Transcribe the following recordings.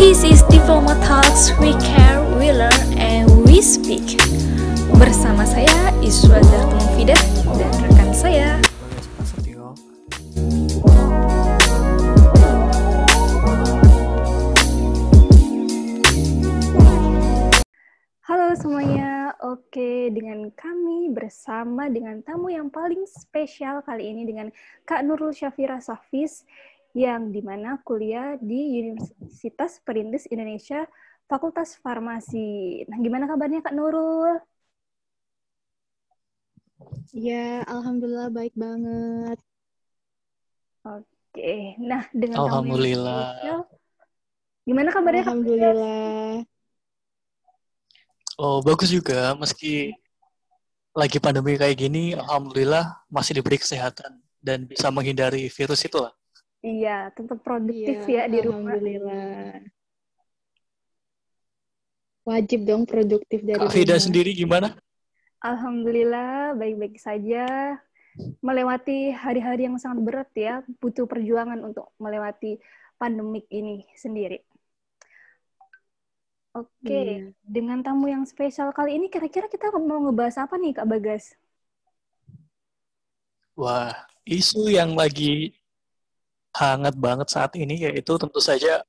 This is Diploma Talks, we care, we learn, and we speak. Bersama saya Iswa Zartumufidah dan rekan saya Halo semuanya, oke dengan kami bersama dengan tamu yang paling spesial kali ini dengan Kak Nurul Syafira Safis yang di mana kuliah di Universitas Perintis Indonesia Fakultas Farmasi. Nah, gimana kabarnya Kak Nurul? Ya, alhamdulillah baik banget. Oke, nah dengan alhamdulillah. Spesial, gimana kabarnya Kak? Alhamdulillah. Oh, bagus juga. Meski lagi pandemi kayak gini, alhamdulillah masih diberi kesehatan dan bisa menghindari virus itu lah. Iya, tetap produktif ya, ya di rumah. Alhamdulillah. Wajib dong produktif dari Kak Fida rumah. sendiri gimana? Alhamdulillah baik-baik saja. Melewati hari-hari yang sangat berat ya, butuh perjuangan untuk melewati pandemik ini sendiri. Oke, hmm. dengan tamu yang spesial kali ini kira-kira kita mau ngebahas apa nih Kak Bagas? Wah, isu yang lagi hangat banget saat ini yaitu tentu saja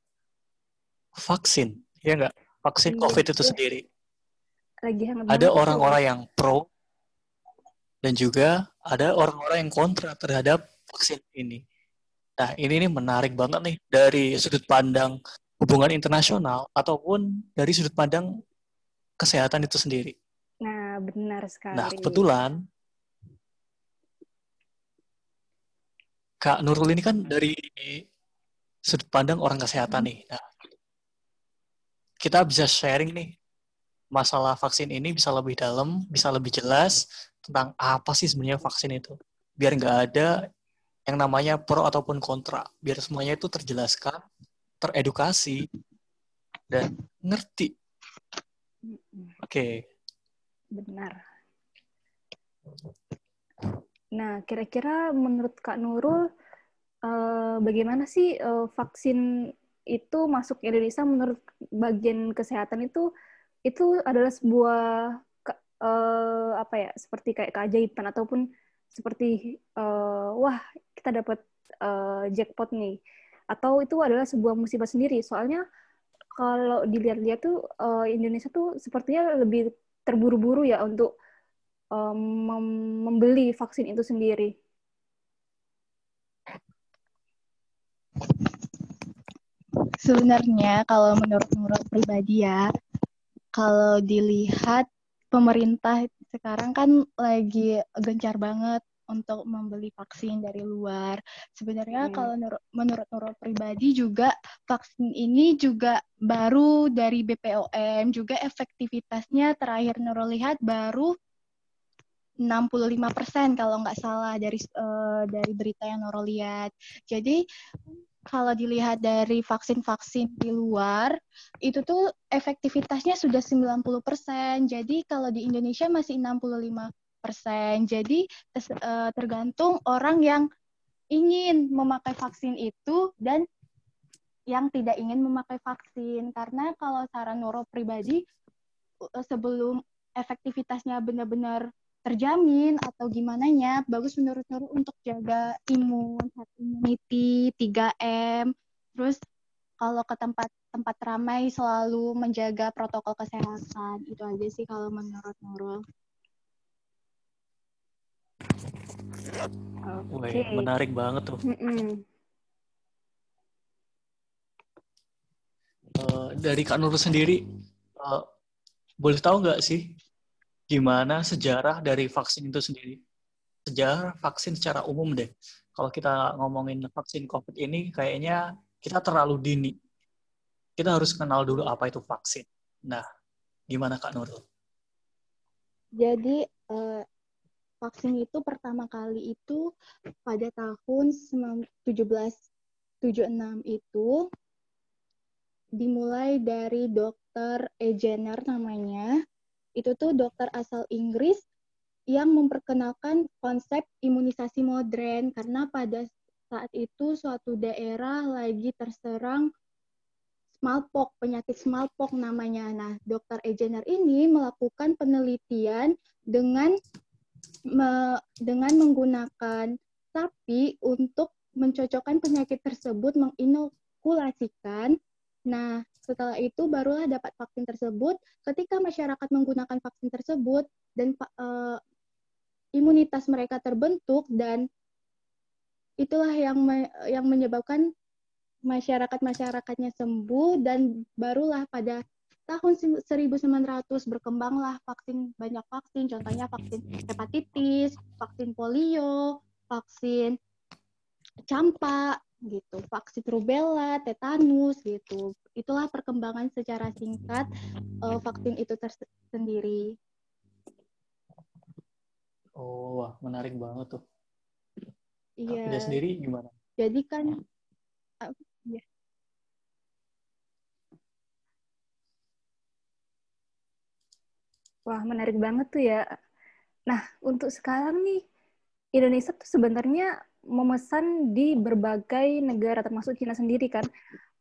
vaksin, ya nggak? Vaksin iya, COVID itu sendiri. Lagi hangat ada orang-orang yang pro dan juga ada orang-orang yang kontra terhadap vaksin ini. Nah, ini nih menarik banget nih dari sudut pandang hubungan internasional ataupun dari sudut pandang kesehatan itu sendiri. Nah, benar sekali. Nah, kebetulan Kak Nurul ini kan dari sudut pandang orang kesehatan nih. Nah, kita bisa sharing nih masalah vaksin ini bisa lebih dalam, bisa lebih jelas tentang apa sih sebenarnya vaksin itu. Biar nggak ada yang namanya pro ataupun kontra. Biar semuanya itu terjelaskan teredukasi dan ngerti. Oke. Okay. Benar. Nah, kira-kira menurut Kak Nurul, uh, bagaimana sih uh, vaksin itu masuk ke Indonesia menurut bagian kesehatan itu itu adalah sebuah uh, apa ya seperti kayak keajaiban ataupun seperti uh, wah kita dapat uh, jackpot nih. Atau itu adalah sebuah musibah sendiri. Soalnya kalau dilihat-lihat tuh uh, Indonesia tuh sepertinya lebih terburu-buru ya untuk um, mem membeli vaksin itu sendiri. Sebenarnya kalau menurut menurut pribadi ya, kalau dilihat pemerintah sekarang kan lagi gencar banget untuk membeli vaksin dari luar. Sebenarnya hmm. kalau menurut Nurul pribadi juga vaksin ini juga baru dari BPOM, juga efektivitasnya terakhir Nurul lihat baru 65% kalau nggak salah dari uh, dari berita yang Nurul lihat. Jadi kalau dilihat dari vaksin-vaksin di luar, itu tuh efektivitasnya sudah 90%. Jadi kalau di Indonesia masih 65 persen. Jadi eh, tergantung orang yang ingin memakai vaksin itu dan yang tidak ingin memakai vaksin. Karena kalau saran Noro pribadi sebelum efektivitasnya benar-benar terjamin atau gimana nya bagus menurut Noro untuk jaga imun, herd immunity, 3M. Terus kalau ke tempat tempat ramai selalu menjaga protokol kesehatan. Itu aja sih kalau menurut Nurul. Okay. menarik banget tuh. Mm -mm. Uh, dari Kak Nurul sendiri, uh, boleh tahu nggak sih gimana sejarah dari vaksin itu sendiri? Sejarah vaksin secara umum deh. Kalau kita ngomongin vaksin COVID ini, kayaknya kita terlalu dini. Kita harus kenal dulu apa itu vaksin. Nah, gimana Kak Nurul? Jadi, uh, vaksin itu pertama kali itu pada tahun 1776 itu dimulai dari dokter Ejener namanya. Itu tuh dokter asal Inggris yang memperkenalkan konsep imunisasi modern karena pada saat itu suatu daerah lagi terserang smallpox, penyakit smallpox namanya. Nah, Dr. Ejener ini melakukan penelitian dengan me, dengan menggunakan sapi untuk mencocokkan penyakit tersebut, menginokulasikan. Nah, setelah itu barulah dapat vaksin tersebut. Ketika masyarakat menggunakan vaksin tersebut dan uh, imunitas mereka terbentuk dan itulah yang me yang menyebabkan masyarakat-masyarakatnya sembuh dan barulah pada tahun 1900 berkembanglah vaksin banyak vaksin contohnya vaksin hepatitis, vaksin polio, vaksin campak gitu, vaksin rubella, tetanus gitu. Itulah perkembangan secara singkat uh, vaksin itu tersendiri. Oh, wah, menarik banget tuh. Iya. Dia sendiri gimana? Jadi kan uh, ya. Wah, menarik banget tuh ya. Nah, untuk sekarang nih, Indonesia tuh sebenarnya memesan di berbagai negara, termasuk Cina sendiri kan,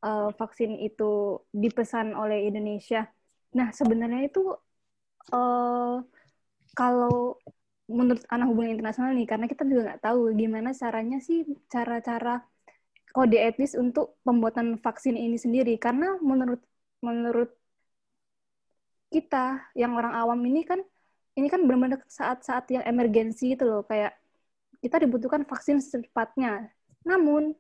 uh, vaksin itu dipesan oleh Indonesia. Nah, sebenarnya itu uh, kalau menurut anak hubungan internasional nih, karena kita juga nggak tahu gimana caranya sih, cara-cara kode etis untuk pembuatan vaksin ini sendiri. Karena menurut menurut kita yang orang awam ini kan ini kan benar-benar saat-saat yang emergensi itu loh kayak kita dibutuhkan vaksin secepatnya. Namun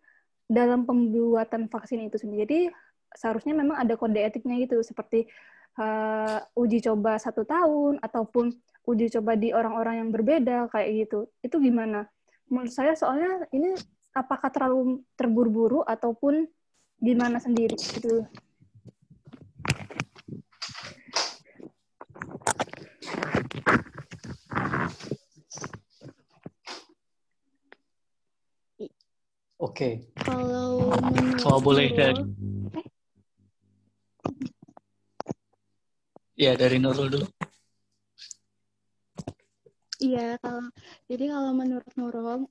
dalam pembuatan vaksin itu sendiri seharusnya memang ada kode etiknya gitu seperti uh, uji coba satu tahun ataupun uji coba di orang-orang yang berbeda kayak gitu. Itu gimana? Menurut saya soalnya ini apakah terlalu terburu-buru ataupun gimana sendiri gitu. Oke. Okay. Kalau kalau boleh dari eh? Ya, dari Nurul dulu. Iya, kalau jadi kalau menurut Nurul,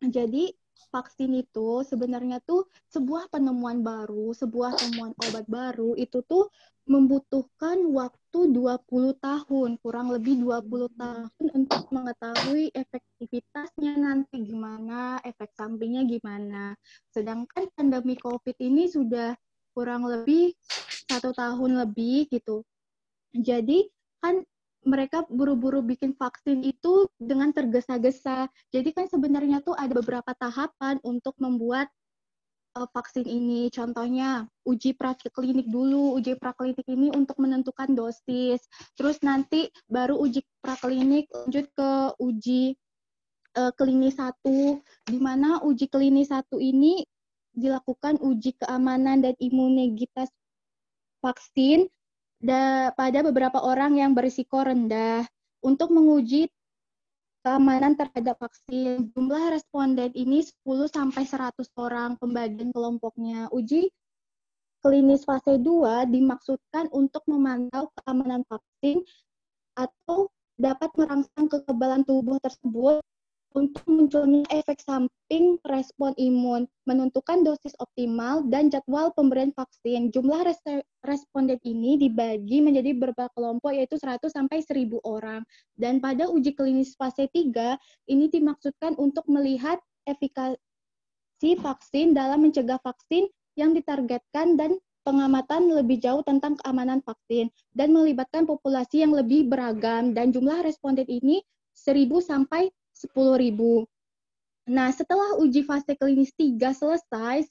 jadi vaksin itu sebenarnya tuh sebuah penemuan baru, sebuah temuan obat baru itu tuh membutuhkan waktu 20 tahun, kurang lebih 20 tahun untuk mengetahui efektivitasnya nanti gimana, efek sampingnya gimana. Sedangkan pandemi COVID ini sudah kurang lebih satu tahun lebih gitu. Jadi kan mereka buru-buru bikin vaksin itu dengan tergesa-gesa. Jadi kan sebenarnya tuh ada beberapa tahapan untuk membuat uh, vaksin ini. Contohnya uji praklinik dulu. Uji praklinik ini untuk menentukan dosis. Terus nanti baru uji praklinik lanjut ke uji uh, klinis satu, di mana uji klinis satu ini dilakukan uji keamanan dan imunitas vaksin da, pada beberapa orang yang berisiko rendah untuk menguji keamanan terhadap vaksin. Jumlah responden ini 10 sampai 100 orang pembagian kelompoknya. Uji klinis fase 2 dimaksudkan untuk memantau keamanan vaksin atau dapat merangsang kekebalan tubuh tersebut untuk munculnya efek samping respon imun, menentukan dosis optimal dan jadwal pemberian vaksin. Jumlah responden ini dibagi menjadi beberapa kelompok yaitu 100 sampai 1000 orang. Dan pada uji klinis fase 3 ini dimaksudkan untuk melihat efikasi vaksin dalam mencegah vaksin yang ditargetkan dan pengamatan lebih jauh tentang keamanan vaksin dan melibatkan populasi yang lebih beragam dan jumlah responden ini 1000 sampai 10.000. Nah, setelah uji fase klinis 3 selesai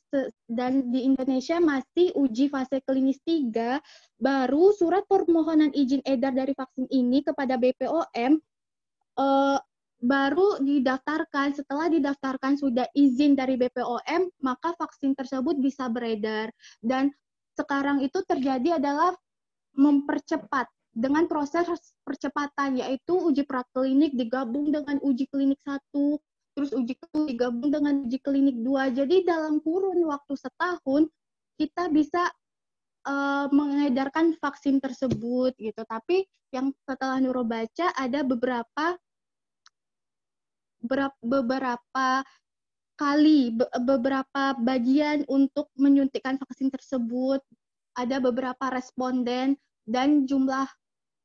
dan di Indonesia masih uji fase klinis 3, baru surat permohonan izin edar dari vaksin ini kepada BPOM eh, baru didaftarkan. Setelah didaftarkan sudah izin dari BPOM, maka vaksin tersebut bisa beredar. Dan sekarang itu terjadi adalah mempercepat dengan proses percepatan yaitu uji praklinik digabung dengan uji klinik satu, terus uji klinik digabung dengan uji klinik dua. Jadi dalam kurun waktu setahun kita bisa uh, mengedarkan vaksin tersebut gitu. Tapi yang setelah Nurul baca ada beberapa beberapa kali beberapa bagian untuk menyuntikkan vaksin tersebut ada beberapa responden dan jumlah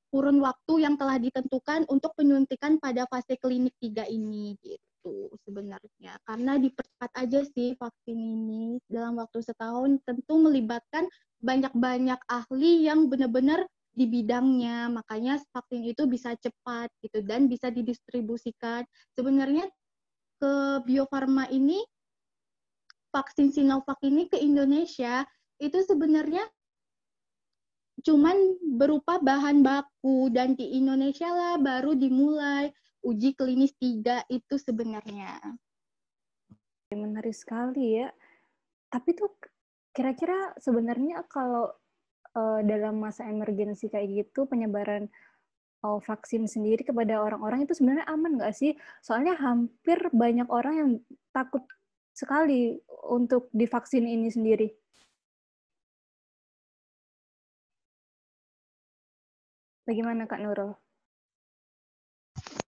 kurun waktu yang telah ditentukan untuk penyuntikan pada fase klinik 3 ini gitu sebenarnya. Karena dipercepat aja sih vaksin ini dalam waktu setahun tentu melibatkan banyak-banyak ahli yang benar-benar di bidangnya. Makanya vaksin itu bisa cepat gitu dan bisa didistribusikan. Sebenarnya ke Bio Farma ini vaksin Sinovac ini ke Indonesia itu sebenarnya cuman berupa bahan baku dan di Indonesia lah baru dimulai uji klinis tiga itu sebenarnya. Menarik sekali ya. Tapi tuh kira-kira sebenarnya kalau uh, dalam masa emergensi kayak gitu penyebaran uh, vaksin sendiri kepada orang-orang itu sebenarnya aman nggak sih? Soalnya hampir banyak orang yang takut sekali untuk divaksin ini sendiri. Bagaimana Kak Nurul?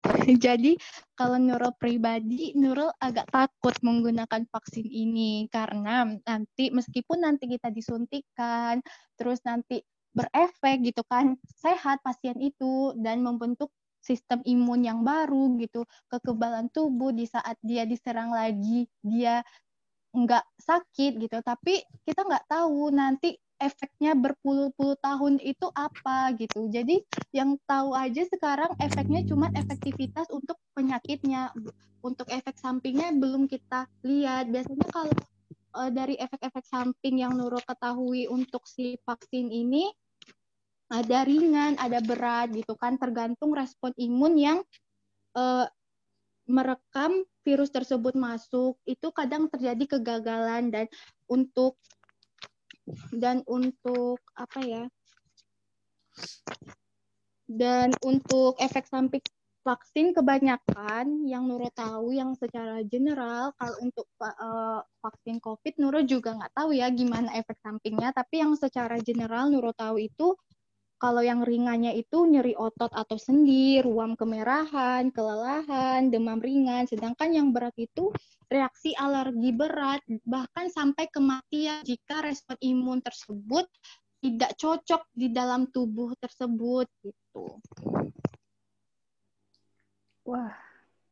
Jadi kalau Nurul pribadi, Nurul agak takut menggunakan vaksin ini karena nanti meskipun nanti kita disuntikan, terus nanti berefek gitu kan, sehat pasien itu dan membentuk sistem imun yang baru gitu, kekebalan tubuh di saat dia diserang lagi, dia nggak sakit gitu, tapi kita nggak tahu nanti efeknya berpuluh-puluh tahun itu apa gitu. Jadi yang tahu aja sekarang efeknya cuma efektivitas untuk penyakitnya. Untuk efek sampingnya belum kita lihat. Biasanya kalau uh, dari efek-efek samping yang Nurul ketahui untuk si vaksin ini ada ringan, ada berat gitu kan tergantung respon imun yang uh, merekam virus tersebut masuk itu kadang terjadi kegagalan dan untuk dan untuk apa ya dan untuk efek samping vaksin kebanyakan yang Nurul tahu yang secara general kalau untuk uh, vaksin COVID Nurul juga nggak tahu ya gimana efek sampingnya. Tapi yang secara general Nurul tahu itu kalau yang ringannya itu nyeri otot atau sendi, ruam kemerahan, kelelahan, demam ringan. Sedangkan yang berat itu reaksi alergi berat, bahkan sampai kematian jika respon imun tersebut tidak cocok di dalam tubuh tersebut gitu. Wah,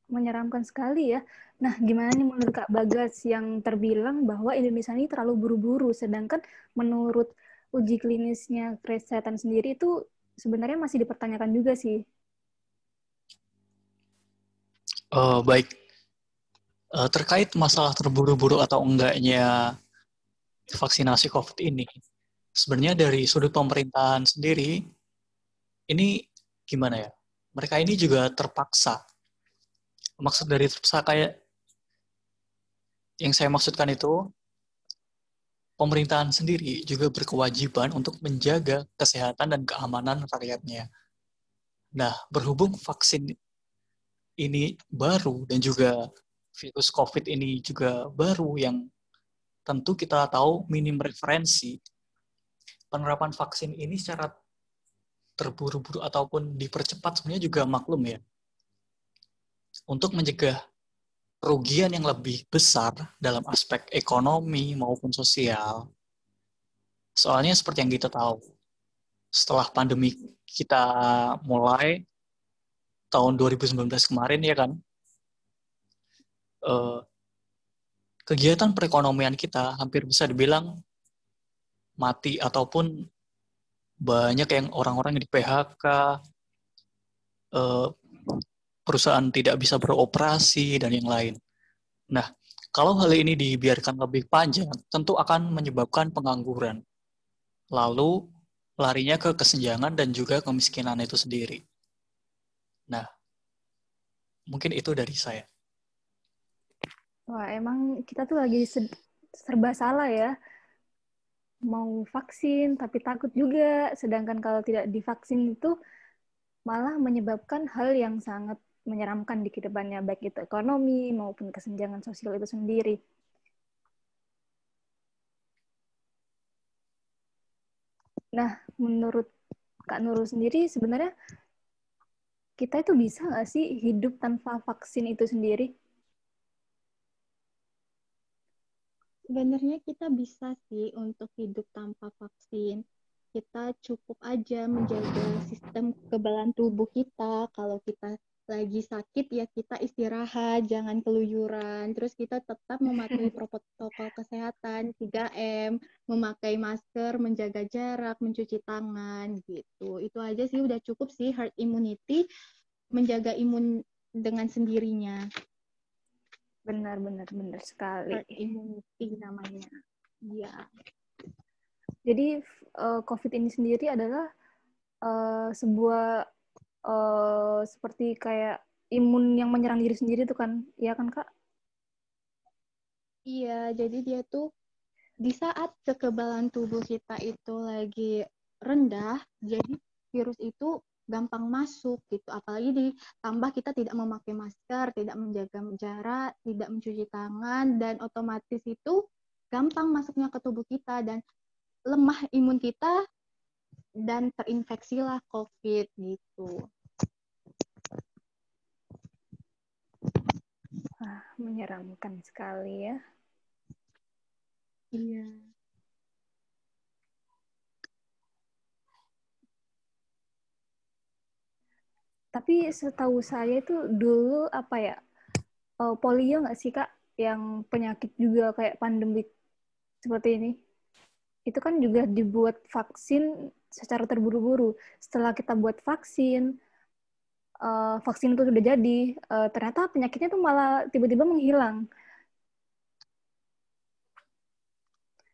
menyeramkan sekali ya. Nah, gimana nih menurut Kak Bagas yang terbilang bahwa Indonesia ini terlalu buru-buru, sedangkan menurut uji klinisnya kesehatan sendiri itu sebenarnya masih dipertanyakan juga sih. Uh, baik, uh, terkait masalah terburu-buru atau enggaknya vaksinasi COVID ini, sebenarnya dari sudut pemerintahan sendiri, ini gimana ya? Mereka ini juga terpaksa. Maksud dari terpaksa kayak yang saya maksudkan itu pemerintahan sendiri juga berkewajiban untuk menjaga kesehatan dan keamanan rakyatnya. Nah, berhubung vaksin ini baru dan juga virus COVID ini juga baru yang tentu kita tahu minim referensi, penerapan vaksin ini secara terburu-buru ataupun dipercepat sebenarnya juga maklum ya. Untuk mencegah kerugian yang lebih besar dalam aspek ekonomi maupun sosial. Soalnya seperti yang kita tahu, setelah pandemi kita mulai tahun 2019 kemarin ya kan, eh, kegiatan perekonomian kita hampir bisa dibilang mati ataupun banyak yang orang-orang yang di PHK, perusahaan tidak bisa beroperasi, dan yang lain. Nah, kalau hal ini dibiarkan lebih panjang, tentu akan menyebabkan pengangguran. Lalu, larinya ke kesenjangan dan juga kemiskinan itu sendiri. Nah, mungkin itu dari saya. Wah, emang kita tuh lagi serba salah ya. Mau vaksin, tapi takut juga. Sedangkan kalau tidak divaksin itu malah menyebabkan hal yang sangat menyeramkan di kehidupannya, baik itu ekonomi maupun kesenjangan sosial itu sendiri. Nah, menurut Kak Nurul sendiri, sebenarnya kita itu bisa nggak sih hidup tanpa vaksin itu sendiri? sebenarnya kita bisa sih untuk hidup tanpa vaksin. Kita cukup aja menjaga sistem kekebalan tubuh kita. Kalau kita lagi sakit ya kita istirahat, jangan keluyuran. Terus kita tetap mematuhi protokol kesehatan 3M, memakai masker, menjaga jarak, mencuci tangan gitu. Itu aja sih udah cukup sih herd immunity menjaga imun dengan sendirinya. Benar, benar, benar sekali. Herd immunity namanya. Iya. Jadi uh, COVID ini sendiri adalah uh, sebuah uh, seperti kayak imun yang menyerang diri sendiri tuh kan, ya kan kak? Iya, jadi dia tuh di saat kekebalan tubuh kita itu lagi rendah, jadi virus itu gampang masuk gitu. Apalagi ditambah kita tidak memakai masker, tidak menjaga jarak, tidak mencuci tangan dan otomatis itu gampang masuknya ke tubuh kita dan lemah imun kita dan terinfeksilah COVID gitu. Ah, menyeramkan sekali ya. Iya. Tapi setahu saya itu dulu apa ya uh, polio nggak sih kak yang penyakit juga kayak pandemik seperti ini? Itu kan juga dibuat vaksin secara terburu-buru. Setelah kita buat vaksin, uh, vaksin itu sudah jadi, uh, ternyata penyakitnya tuh malah tiba-tiba menghilang.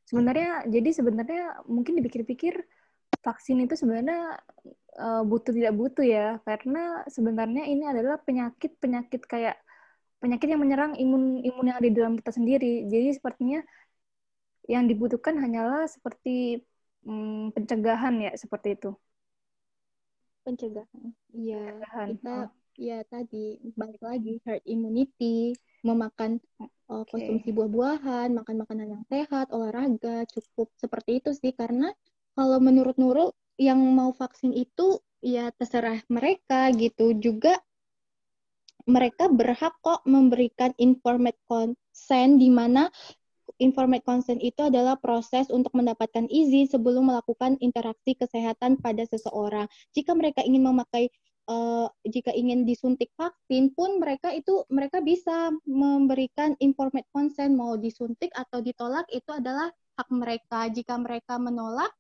Sebenarnya, jadi sebenarnya mungkin dipikir-pikir vaksin itu sebenarnya uh, butuh tidak butuh ya karena sebenarnya ini adalah penyakit penyakit kayak penyakit yang menyerang imun imun yang ada di dalam kita sendiri jadi sepertinya yang dibutuhkan hanyalah seperti hmm, pencegahan ya seperti itu. Pencegahan. Iya kita oh. ya tadi balik lagi herd immunity memakan uh, konsumsi buah-buahan makan makanan yang sehat olahraga cukup. Seperti itu sih karena kalau menurut Nurul yang mau vaksin itu ya terserah mereka gitu. Juga mereka berhak kok memberikan informed consent di mana informed consent itu adalah proses untuk mendapatkan izin sebelum melakukan interaksi kesehatan pada seseorang. Jika mereka ingin memakai uh, jika ingin disuntik vaksin pun mereka itu mereka bisa memberikan informed consent mau disuntik atau ditolak itu adalah hak mereka. Jika mereka menolak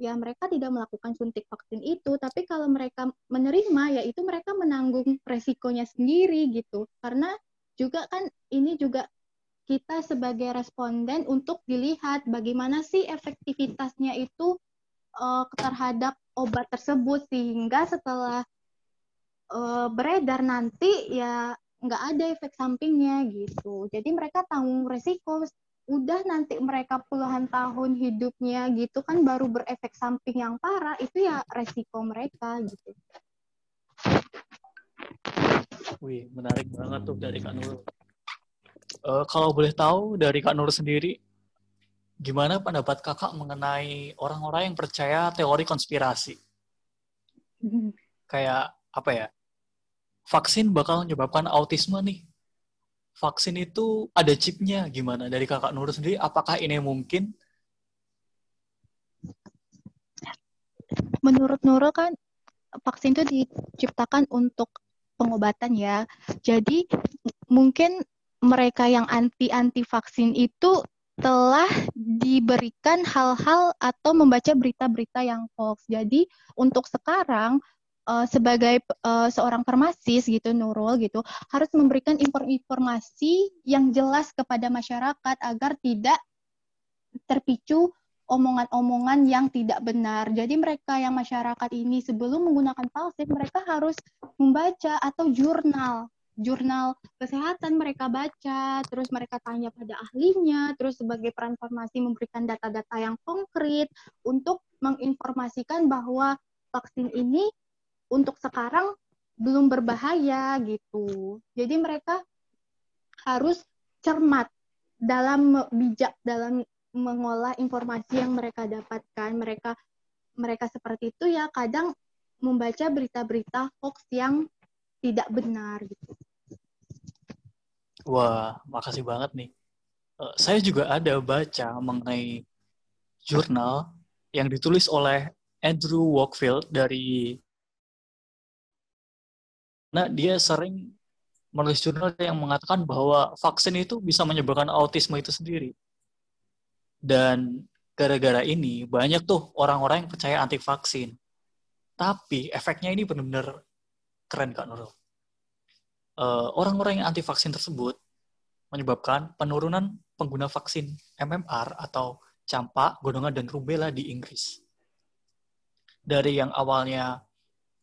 ya mereka tidak melakukan suntik vaksin itu tapi kalau mereka menerima ya itu mereka menanggung resikonya sendiri gitu karena juga kan ini juga kita sebagai responden untuk dilihat bagaimana sih efektivitasnya itu uh, terhadap obat tersebut sehingga setelah uh, beredar nanti ya nggak ada efek sampingnya gitu jadi mereka tanggung resiko udah nanti mereka puluhan tahun hidupnya gitu kan baru berefek samping yang parah itu ya resiko mereka gitu. Wih, menarik banget tuh dari Kak Nur. Uh, kalau boleh tahu dari Kak Nur sendiri, gimana pendapat kakak mengenai orang-orang yang percaya teori konspirasi? Kayak apa ya? Vaksin bakal menyebabkan autisme nih vaksin itu ada chipnya gimana dari kakak Nur sendiri apakah ini mungkin menurut Nurul kan vaksin itu diciptakan untuk pengobatan ya jadi mungkin mereka yang anti anti vaksin itu telah diberikan hal-hal atau membaca berita-berita yang hoax. Jadi untuk sekarang uh, sebagai uh, seorang farmasis gitu Nurul gitu harus memberikan informasi yang jelas kepada masyarakat agar tidak terpicu omongan-omongan yang tidak benar. Jadi mereka yang masyarakat ini sebelum menggunakan vaksin mereka harus membaca atau jurnal jurnal kesehatan mereka baca, terus mereka tanya pada ahlinya, terus sebagai peran farmasi memberikan data-data yang konkret untuk menginformasikan bahwa vaksin ini untuk sekarang belum berbahaya gitu. Jadi mereka harus cermat dalam bijak dalam mengolah informasi yang mereka dapatkan. Mereka mereka seperti itu ya kadang membaca berita-berita hoax yang tidak benar gitu. Wah, makasih banget nih. uh, saya juga ada baca mengenai jurnal yang ditulis oleh Andrew Wakefield dari Nah, dia sering menulis jurnal yang mengatakan bahwa vaksin itu bisa menyebabkan autisme itu sendiri. Dan gara-gara ini banyak tuh orang-orang yang percaya anti vaksin. Tapi efeknya ini benar-benar keren Kak Nurul. Uh, orang-orang yang anti vaksin tersebut menyebabkan penurunan pengguna vaksin MMR atau campak, golongan, dan rubella di Inggris. Dari yang awalnya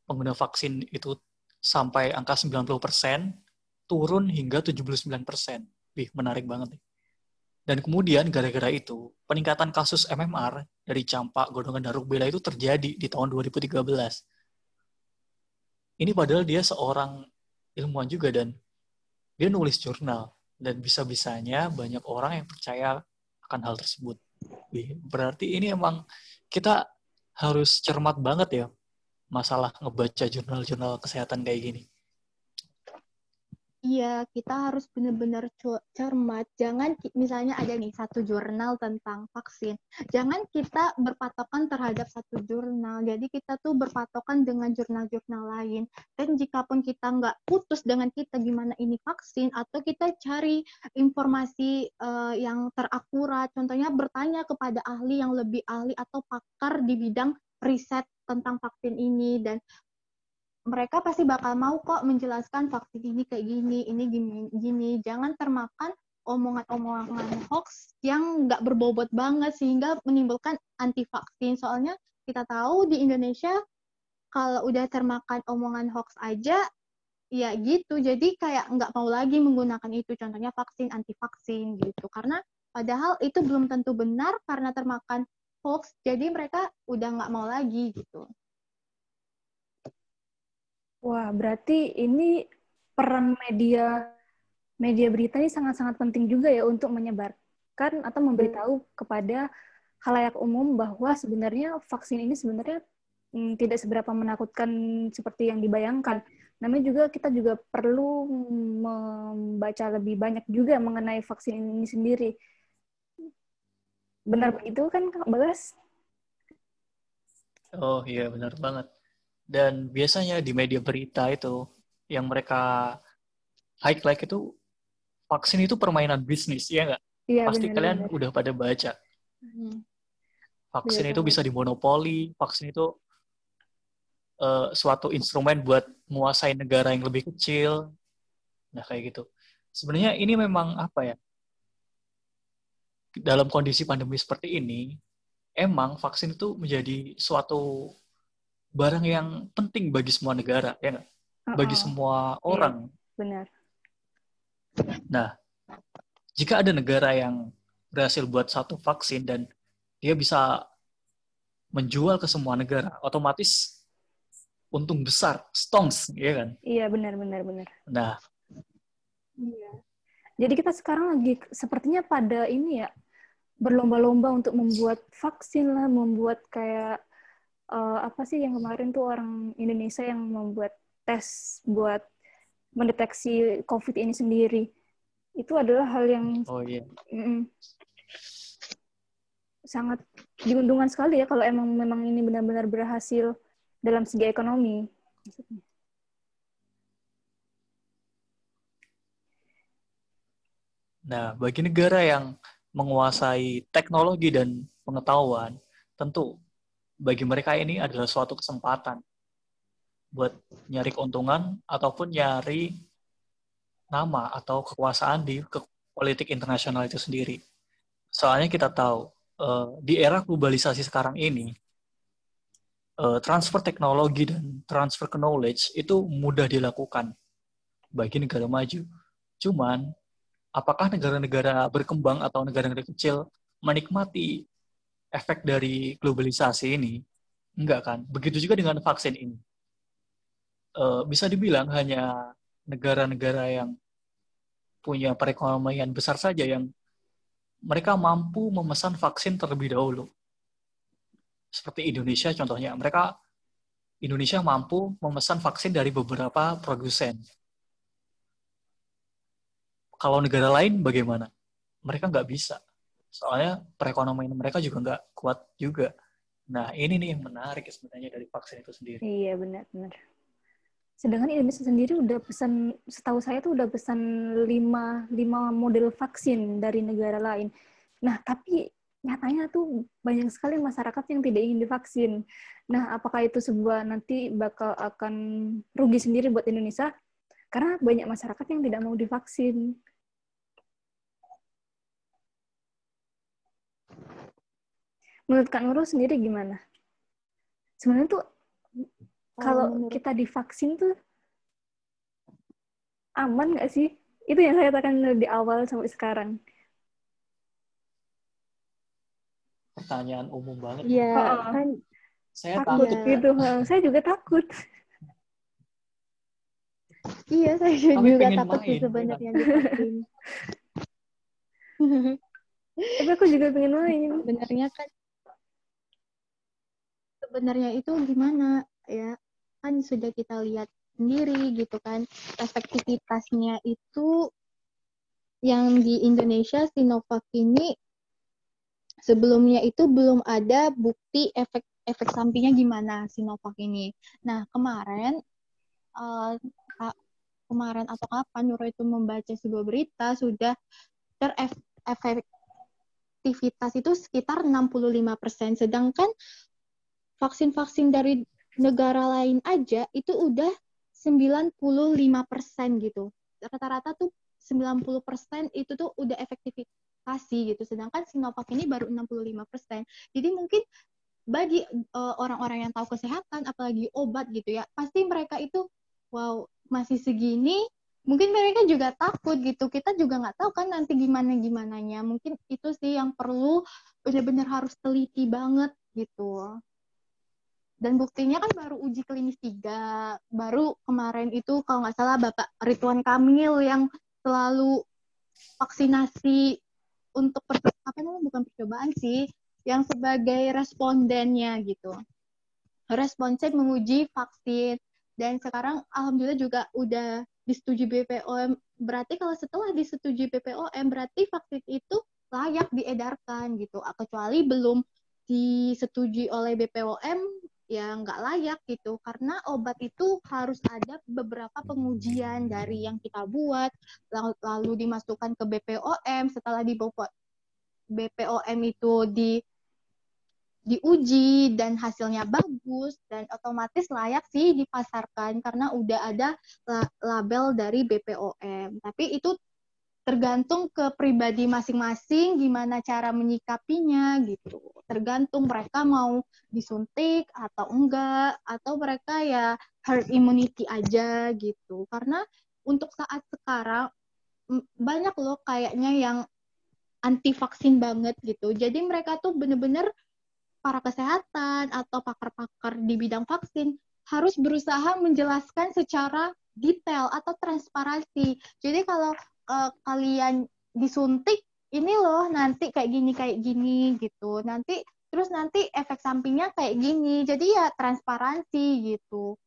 pengguna vaksin itu sampai angka 90%, turun hingga 79%. Wih, menarik banget nih. Dan kemudian gara-gara itu, peningkatan kasus MMR dari campak, golongan, dan rubella itu terjadi di tahun 2013. Ini padahal dia seorang ilmuwan juga dan dia nulis jurnal. Dan bisa-bisanya banyak orang yang percaya akan hal tersebut. Berarti ini emang kita harus cermat banget ya masalah ngebaca jurnal-jurnal kesehatan kayak gini. Iya, kita harus benar-benar cermat. Jangan misalnya ada nih satu jurnal tentang vaksin. Jangan kita berpatokan terhadap satu jurnal. Jadi kita tuh berpatokan dengan jurnal-jurnal lain. Dan jika pun kita nggak putus dengan kita gimana ini vaksin, atau kita cari informasi uh, yang terakurat, contohnya bertanya kepada ahli yang lebih ahli atau pakar di bidang riset tentang vaksin ini dan mereka pasti bakal mau kok menjelaskan vaksin ini kayak gini, ini gini, gini. Jangan termakan omongan-omongan hoax yang nggak berbobot banget sehingga menimbulkan anti vaksin. Soalnya kita tahu di Indonesia kalau udah termakan omongan hoax aja, ya gitu. Jadi kayak nggak mau lagi menggunakan itu. Contohnya vaksin, anti vaksin gitu. Karena padahal itu belum tentu benar karena termakan hoax jadi mereka udah nggak mau lagi gitu wah berarti ini peran media media berita ini sangat-sangat penting juga ya untuk menyebarkan atau memberitahu kepada halayak umum bahwa sebenarnya vaksin ini sebenarnya hmm, tidak seberapa menakutkan seperti yang dibayangkan. Namanya juga kita juga perlu membaca lebih banyak juga mengenai vaksin ini sendiri. Benar begitu kan Kak Bagas? Oh iya benar banget. Dan biasanya di media berita itu yang mereka highlight itu vaksin itu permainan bisnis, ya nggak? Iya, Pasti benar, kalian benar. udah pada baca. Hmm. Vaksin iya, itu bisa dimonopoli, vaksin itu uh, suatu instrumen buat menguasai negara yang lebih kecil. Nah kayak gitu. Sebenarnya ini memang apa ya? dalam kondisi pandemi seperti ini, emang vaksin itu menjadi suatu barang yang penting bagi semua negara, ya nggak? Bagi semua iya, orang. benar. Nah, jika ada negara yang berhasil buat satu vaksin dan dia bisa menjual ke semua negara, otomatis untung besar, stongs, ya kan? Iya, benar, benar, benar. Nah, iya. Jadi kita sekarang lagi sepertinya pada ini ya berlomba-lomba untuk membuat vaksin lah, membuat kayak uh, apa sih yang kemarin tuh orang Indonesia yang membuat tes buat mendeteksi COVID ini sendiri. Itu adalah hal yang oh, iya. mm -mm, sangat diuntungkan sekali ya kalau emang memang ini benar-benar berhasil dalam segi ekonomi. Maksudnya. Nah, bagi negara yang menguasai teknologi dan pengetahuan, tentu bagi mereka ini adalah suatu kesempatan buat nyari keuntungan ataupun nyari nama atau kekuasaan di ke politik internasional itu sendiri. Soalnya kita tahu uh, di era globalisasi sekarang ini uh, transfer teknologi dan transfer knowledge itu mudah dilakukan bagi negara maju. Cuman apakah negara-negara berkembang atau negara-negara kecil menikmati efek dari globalisasi ini? Enggak kan? Begitu juga dengan vaksin ini. E, bisa dibilang hanya negara-negara yang punya perekonomian besar saja yang mereka mampu memesan vaksin terlebih dahulu. Seperti Indonesia contohnya, mereka Indonesia mampu memesan vaksin dari beberapa produsen kalau negara lain bagaimana? mereka nggak bisa. Soalnya perekonomian mereka juga nggak kuat juga. Nah, ini nih yang menarik sebenarnya dari vaksin itu sendiri. Iya, benar-benar. Sedangkan Indonesia sendiri udah pesan, setahu saya tuh udah pesan lima, lima model vaksin dari negara lain. Nah, tapi nyatanya tuh banyak sekali masyarakat yang tidak ingin divaksin. Nah, apakah itu sebuah nanti bakal akan rugi sendiri buat Indonesia? Karena banyak masyarakat yang tidak mau divaksin. Menurut Kak Nurul sendiri gimana? Sebenarnya tuh kalau menurut... kita divaksin tuh aman nggak sih? Itu yang saya katakan di awal sampai sekarang. pertanyaan umum banget. Iya, oh, kan saya takut ya. gitu. saya juga takut. iya, saya Kami juga takut sih sebenarnya divaksin. Tapi aku juga pengen main. Sebenarnya kan sebenarnya itu gimana ya? Kan sudah kita lihat sendiri gitu kan efektivitasnya itu yang di Indonesia Sinovac ini sebelumnya itu belum ada bukti efek efek sampingnya gimana Sinovac ini. Nah kemarin uh, kemarin atau kapan Nuro itu membaca sebuah berita sudah terefektivitas itu sekitar 65%. Sedangkan vaksin-vaksin dari negara lain aja itu udah 95% gitu. Rata-rata tuh 90% itu tuh udah efektivitas vaksinasi gitu. Sedangkan Sinovac ini baru 65%. Jadi mungkin bagi uh, orang-orang yang tahu kesehatan apalagi obat gitu ya, pasti mereka itu wow, masih segini mungkin mereka juga takut gitu. Kita juga nggak tahu kan nanti gimana gimananya. Mungkin itu sih yang perlu benar-benar harus teliti banget gitu. Dan buktinya kan baru uji klinis tiga, baru kemarin itu kalau nggak salah Bapak Ridwan Kamil yang selalu vaksinasi untuk apa namanya bukan percobaan sih, yang sebagai respondennya gitu. Responsif menguji vaksin dan sekarang alhamdulillah juga udah disetujui BPOM. Berarti kalau setelah disetujui BPOM berarti vaksin itu layak diedarkan gitu. Kecuali belum disetujui oleh BPOM ya nggak layak gitu. Karena obat itu harus ada beberapa pengujian dari yang kita buat. Lalu, dimasukkan ke BPOM setelah di BPOM itu di diuji dan hasilnya bagus dan otomatis layak sih dipasarkan karena udah ada label dari BPOM tapi itu tergantung ke pribadi masing-masing gimana cara menyikapinya gitu. Tergantung mereka mau disuntik atau enggak atau mereka ya herd immunity aja gitu. Karena untuk saat sekarang banyak loh kayaknya yang anti vaksin banget gitu. Jadi mereka tuh bener-bener para kesehatan atau pakar-pakar di bidang vaksin harus berusaha menjelaskan secara detail atau transparansi. Jadi kalau uh, kalian disuntik ini loh nanti kayak gini kayak gini gitu. Nanti terus nanti efek sampingnya kayak gini. Jadi ya transparansi gitu.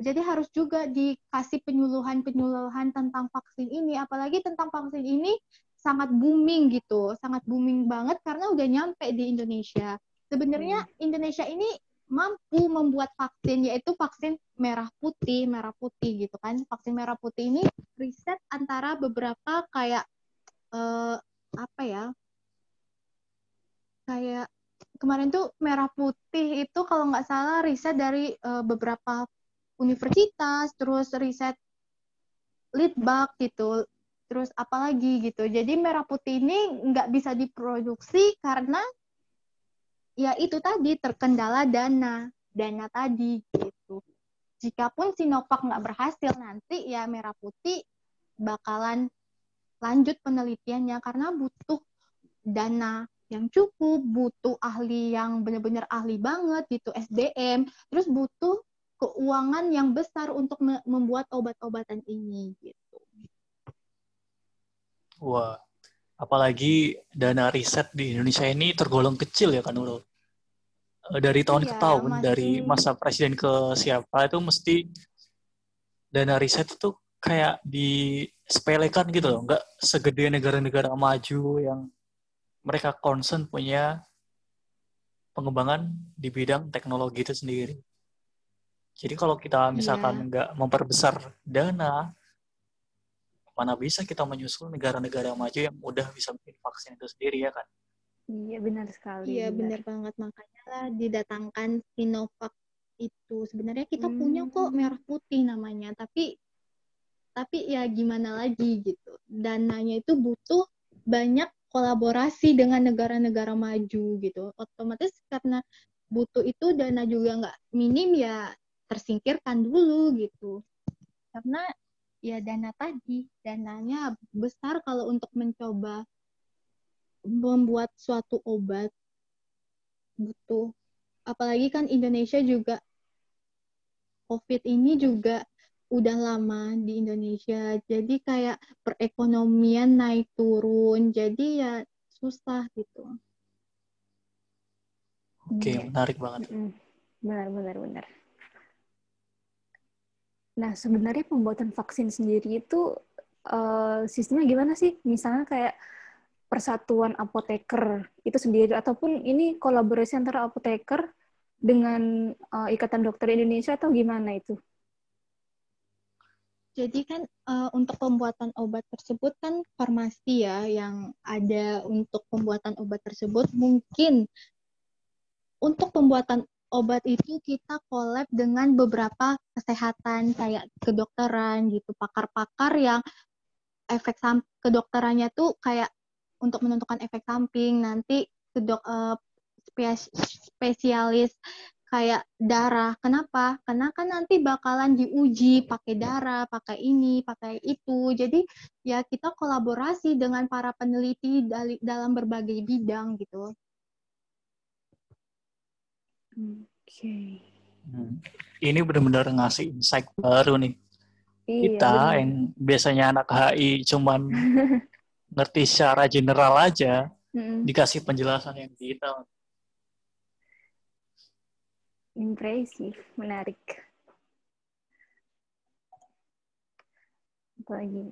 Jadi harus juga dikasih penyuluhan-penyuluhan tentang vaksin ini. Apalagi tentang vaksin ini sangat booming gitu. Sangat booming banget karena udah nyampe di Indonesia. Sebenarnya hmm. Indonesia ini mampu membuat vaksin yaitu vaksin merah putih merah putih gitu kan. Vaksin merah putih ini riset antara beberapa kayak uh, apa ya kayak kemarin tuh merah putih itu kalau nggak salah riset dari uh, beberapa universitas terus riset litbak gitu terus apalagi gitu. Jadi merah putih ini nggak bisa diproduksi karena ya itu tadi terkendala dana dana tadi gitu. Jikapun Sinovac nggak berhasil nanti ya merah putih bakalan lanjut penelitiannya karena butuh dana yang cukup, butuh ahli yang benar-benar ahli banget gitu, SDM, terus butuh keuangan yang besar untuk membuat obat-obatan ini gitu. Wah, apalagi dana riset di Indonesia ini tergolong kecil ya kan Nurul? Eh, dari tahun iya, ke tahun, masih... dari masa presiden ke siapa itu mesti dana riset itu kayak di disepelekan gitu loh, nggak segede negara-negara maju yang mereka concern punya pengembangan di bidang teknologi itu sendiri. Jadi kalau kita misalkan Iya. nggak memperbesar dana, mana bisa kita menyusul negara-negara maju yang udah bisa bikin vaksin itu sendiri ya kan? Iya benar sekali. Iya benar banget makanya lah didatangkan Sinovac itu sebenarnya kita punya kok Hmm. merah putih namanya tapi tapi ya gimana lagi gitu dananya itu butuh banyak kolaborasi dengan negara-negara maju gitu otomatis karena butuh itu dana juga nggak minim ya tersingkirkan dulu gitu karena ya dana tadi dananya besar kalau untuk mencoba membuat suatu obat butuh apalagi kan Indonesia juga COVID ini juga udah lama di Indonesia jadi kayak perekonomian naik turun jadi ya susah gitu Oke, Iya. menarik banget. Benar, benar, benar. Nah, sebenarnya pembuatan vaksin sendiri itu eh, sistemnya gimana sih? Misalnya kayak persatuan apoteker itu sendiri, ataupun ini kolaborasi antara apoteker dengan eh, Ikatan Dokter Indonesia atau gimana itu? Jadi kan eh, untuk pembuatan obat tersebut kan farmasi ya yang ada untuk pembuatan obat tersebut mungkin untuk pembuatan obat itu kita collab dengan beberapa kesehatan kayak kedokteran gitu pakar-pakar yang efek sam kedokterannya tuh kayak untuk menentukan efek samping nanti kedok eh, spes- spesialis kayak darah. Kenapa? Karena kan nanti bakalan diuji pakai darah, pakai ini, pakai itu. Jadi ya kita kolaborasi dengan para peneliti dalam berbagai bidang gitu. Oke. Hmm. Ini benar-benar ngasih insight baru nih. Iya, Kita benar. yang biasanya anak HI cuman ngerti secara general aja, Mm-mm. dikasih penjelasan yang detail. Impresif, menarik. Apalagi?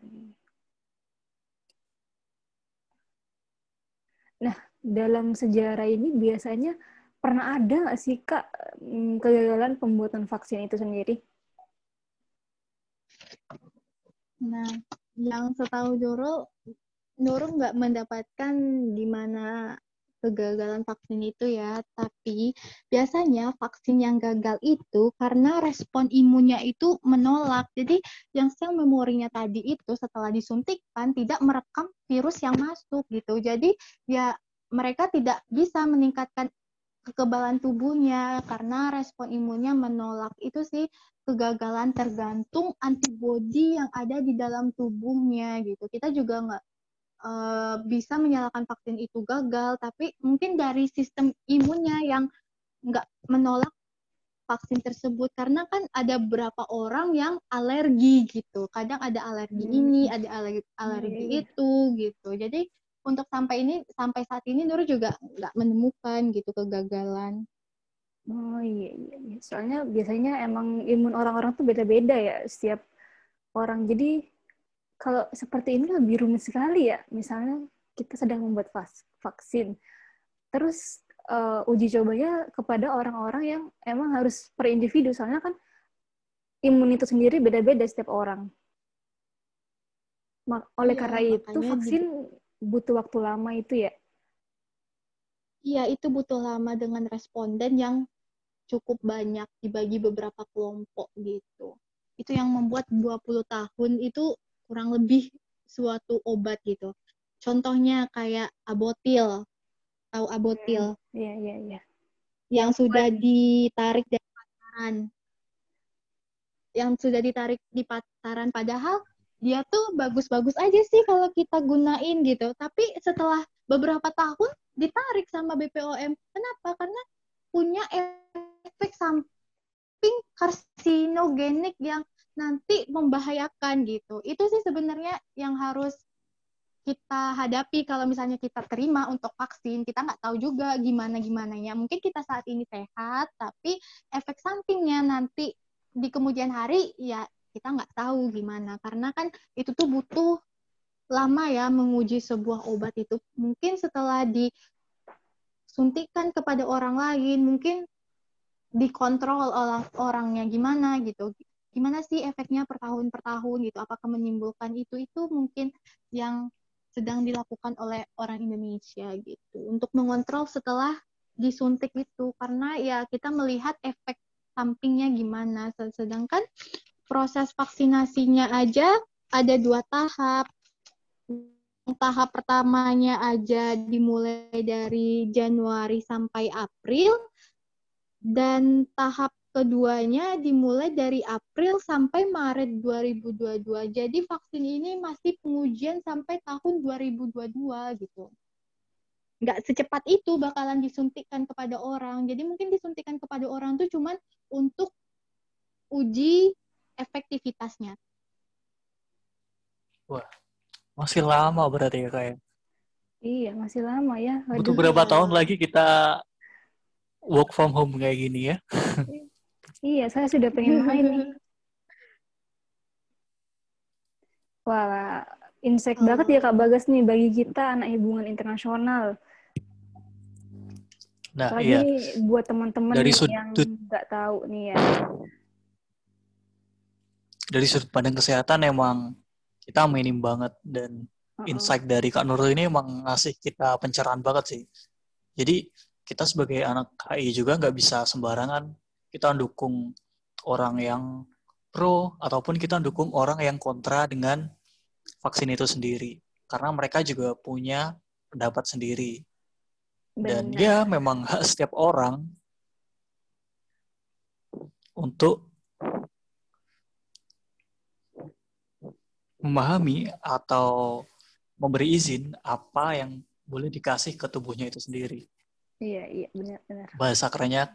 Nah, dalam sejarah ini biasanya pernah ada nggak sih Kak mm, kegagalan pembuatan vaksin itu sendiri? Nah, yang setahu Nurul, Nurul nggak mendapatkan di mana kegagalan vaksin itu ya, tapi biasanya vaksin yang gagal itu karena respon imunnya itu menolak. Jadi yang sel memorinya tadi itu setelah disuntikkan tidak merekam virus yang masuk gitu. Jadi ya mereka tidak bisa meningkatkan kekebalan tubuhnya karena respon imunnya menolak. Itu sih kegagalan tergantung antibodi yang ada di dalam tubuhnya gitu. Kita juga nggak eh, bisa menyalahkan vaksin itu gagal, tapi mungkin dari sistem imunnya yang nggak menolak vaksin tersebut karena kan ada beberapa orang yang alergi gitu. Kadang ada alergi Hmm. ini, ada alergi alergi Iya, iya. itu gitu. Jadi untuk sampai ini sampai saat ini Nur juga nggak menemukan gitu kegagalan. Oh iya, iya, iya. Soalnya biasanya emang imun orang-orang tuh beda-beda ya setiap orang. Jadi kalau seperti ini lebih rumit sekali ya. Misalnya kita sedang membuat vaksin, terus eh, uji cobanya kepada orang-orang yang emang harus per individu. Soalnya kan imun itu sendiri beda-beda setiap orang. Oleh Iya, karena itu vaksin butuh waktu lama itu ya. Iya, itu butuh lama dengan responden yang cukup banyak dibagi beberapa kelompok gitu. Itu yang membuat 20 tahun itu kurang lebih suatu obat gitu. Contohnya kayak Abotil. Tahu Abotil Iya, iya, iya. yang sudah ditarik dari pasaran. Yang sudah ditarik di pasaran padahal dia tuh bagus-bagus aja sih kalau kita gunain gitu. Tapi setelah beberapa tahun ditarik sama BPOM. Kenapa? Karena punya efek samping karsinogenik yang nanti membahayakan gitu. Itu sih sebenarnya yang harus kita hadapi kalau misalnya kita terima untuk vaksin. Kita nggak tahu juga gimana gimananya. Mungkin kita saat ini sehat, tapi efek sampingnya nanti di kemudian hari ya kita nggak tahu gimana. Karena kan itu tuh butuh lama ya menguji sebuah obat itu. Mungkin setelah disuntikan kepada orang lain mungkin dikontrol oleh orangnya gimana gitu. Gimana sih efeknya per tahun per tahun gitu? Apakah menimbulkan itu? Itu mungkin yang sedang dilakukan oleh orang Indonesia gitu. Untuk mengontrol setelah disuntik itu. Karena ya kita melihat efek sampingnya gimana. Sedangkan proses vaksinasinya aja ada dua tahap tahap pertamanya aja dimulai dari Januari sampai April dan tahap keduanya dimulai dari April sampai Maret 2022. Jadi vaksin ini masih pengujian sampai tahun 2022 gitu. Nggak secepat itu bakalan disuntikkan kepada orang. Jadi mungkin disuntikkan kepada orang tuh cuman untuk uji efektivitasnya. Wah, masih lama berarti ya kayak. Iya, masih lama ya. Aduh. Butuh berapa ya. tahun lagi kita work from home kayak gini ya? Iya, saya sudah pengen main nih. Wah, insight oh. banget ya Kak Bagas nih bagi kita anak hubungan internasional. Nah, Lagi iya. buat teman-teman yang nggak tahu nih ya. Dari sudut pandang kesehatan emang kita minim banget dan insight dari Kak Nurul ini emang ngasih kita pencerahan banget sih. Jadi kita sebagai anak KI juga nggak bisa sembarangan kita dukung orang yang pro ataupun kita dukung orang yang kontra dengan vaksin itu sendiri karena mereka juga punya pendapat sendiri dan Benar. ya memang hak setiap orang untuk memahami atau memberi izin apa yang boleh dikasih ke tubuhnya itu sendiri. Iya, iya, benar, benar. Bahasa kerennya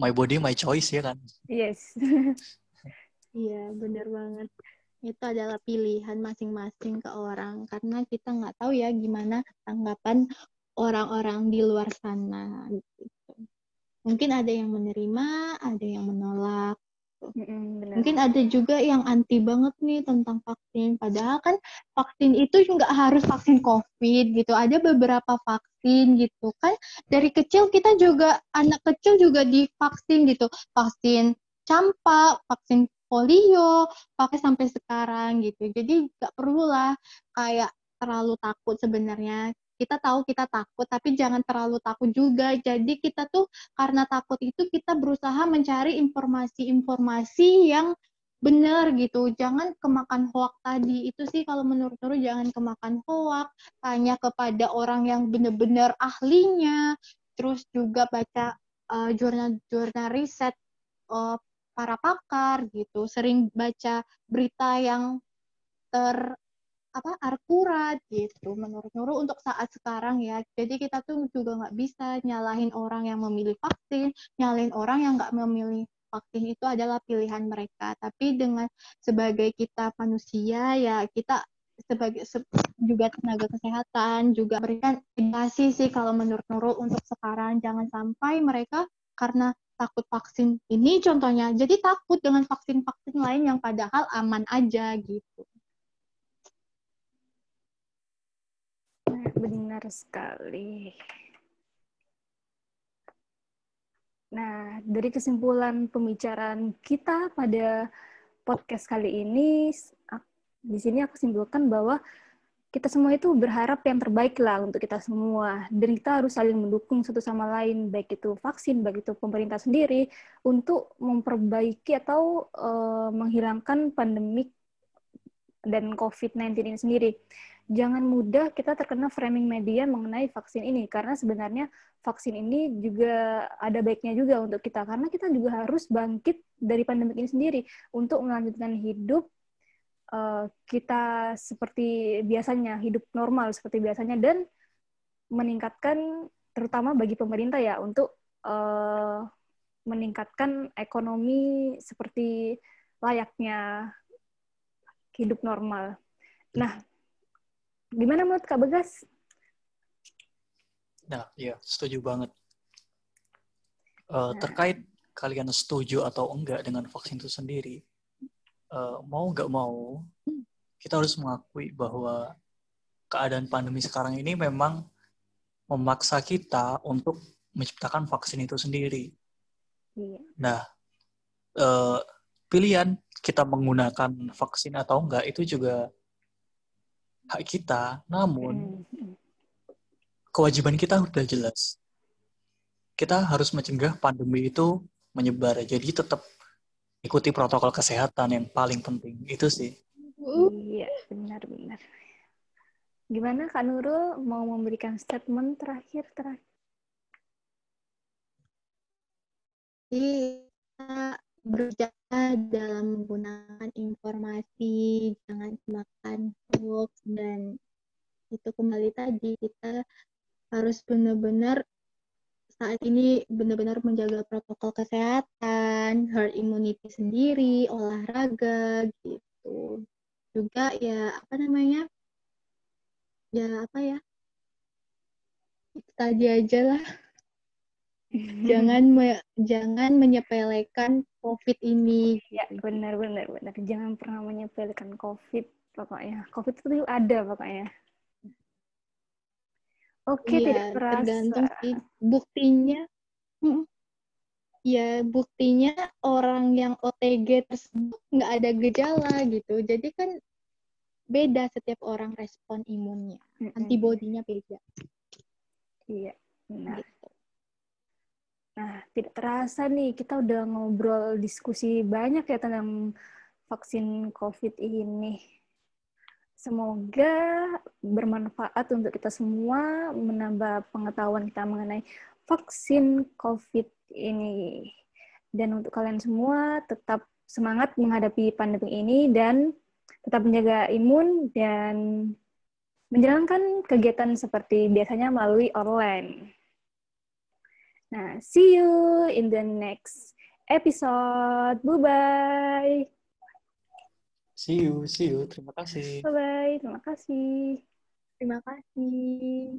my body my choice ya kan yes iya benar banget itu adalah pilihan masing-masing ke orang karena kita nggak tahu ya gimana tanggapan orang-orang di luar sana gitu. Mungkin ada yang menerima, ada yang menolak. Mm, Mungkin ada juga yang anti banget nih tentang vaksin. Padahal kan vaksin itu nggak harus vaksin COVID gitu. Ada beberapa vaksin gitu kan. Dari kecil kita juga anak kecil juga divaksin gitu. Vaksin campak, vaksin polio, pakai sampai sekarang gitu. Jadi nggak perlulah kayak terlalu takut sebenarnya kita tahu kita takut tapi jangan terlalu takut juga. Jadi kita tuh karena takut itu kita berusaha mencari informasi-informasi yang benar gitu. Jangan kemakan hoak tadi. Itu sih kalau menurut Nurul jangan kemakan hoak. Tanya kepada orang yang benar-benar ahlinya. Terus juga baca uh, jurnal-jurnal riset uh, para pakar gitu. Sering baca berita yang ter apa akurat gitu menurut Nurul untuk saat sekarang ya. Jadi kita tuh juga nggak bisa nyalahin orang yang memilih vaksin nyalahin orang yang nggak memilih vaksin itu adalah pilihan mereka. Tapi dengan sebagai kita manusia ya kita sebagai se, juga tenaga kesehatan juga berikan edukasi sih kalau menurut Nurul untuk sekarang. Jangan sampai mereka karena takut vaksin ini contohnya jadi takut dengan vaksin-vaksin lain yang padahal aman aja gitu Benar sekali. Nah, dari kesimpulan pembicaraan kita pada podcast kali ini, di sini aku simpulkan bahwa kita semua itu berharap yang terbaik lah untuk kita semua. Dan kita harus saling mendukung satu sama lain, baik itu vaksin, baik itu pemerintah sendiri, untuk memperbaiki atau uh, menghilangkan pandemik dan COVID-19 ini sendiri. Jangan mudah kita terkena framing media mengenai vaksin ini karena sebenarnya vaksin ini juga ada baiknya juga untuk kita karena kita juga harus bangkit dari pandemi ini sendiri untuk melanjutkan hidup uh, kita seperti biasanya hidup normal seperti biasanya dan meningkatkan terutama bagi pemerintah ya untuk uh, meningkatkan ekonomi seperti layaknya hidup normal. Nah, Gimana menurut Kak Begas? Nah, iya, setuju banget. Uh, nah. Terkait kalian setuju atau enggak dengan vaksin itu sendiri, uh, mau nggak mau kita harus mengakui bahwa keadaan pandemi sekarang ini memang memaksa kita untuk menciptakan vaksin itu sendiri. Iya. Nah, uh, pilihan kita menggunakan vaksin atau enggak itu juga hak kita. Namun Mm. kewajiban kita udah jelas. Kita harus mencegah pandemi itu menyebar. Jadi tetap ikuti protokol kesehatan yang paling penting. Itu sih. Iya, benar-benar. Gimana Kak Nurul mau memberikan statement terakhir terakhir? kita berjaga dalam menggunakan informasi, jangan makan hoax dan itu kembali tadi kita harus benar-benar saat ini benar-benar menjaga protokol kesehatan, herd immunity sendiri, olahraga gitu. Juga ya apa namanya? Ya apa ya? Tadi aja lah jangan me, jangan menyepelekan COVID ini. Ya, benar benar benar. Jangan pernah menyepelekan COVID pokoknya. COVID itu ada pokoknya. Oke, Iya, tidak terasa. tergantung sih buktinya. mm, Ya, buktinya orang yang OTG tersebut nggak ada gejala gitu. Jadi kan beda setiap orang respon imunnya. Mm-mm. Antibodinya beda. Iya, benar. Gitu. Nah, tidak terasa nih kita udah ngobrol diskusi banyak ya tentang vaksin COVID ini. Semoga bermanfaat untuk kita semua, menambah pengetahuan kita mengenai vaksin COVID ini. Dan untuk kalian semua, tetap semangat menghadapi pandemi ini dan tetap menjaga imun dan menjalankan kegiatan seperti biasanya melalui online. Nah, see you in the next episode. Bye-bye. See you, see you. Terima kasih. Bye-bye. Terima kasih. Terima kasih.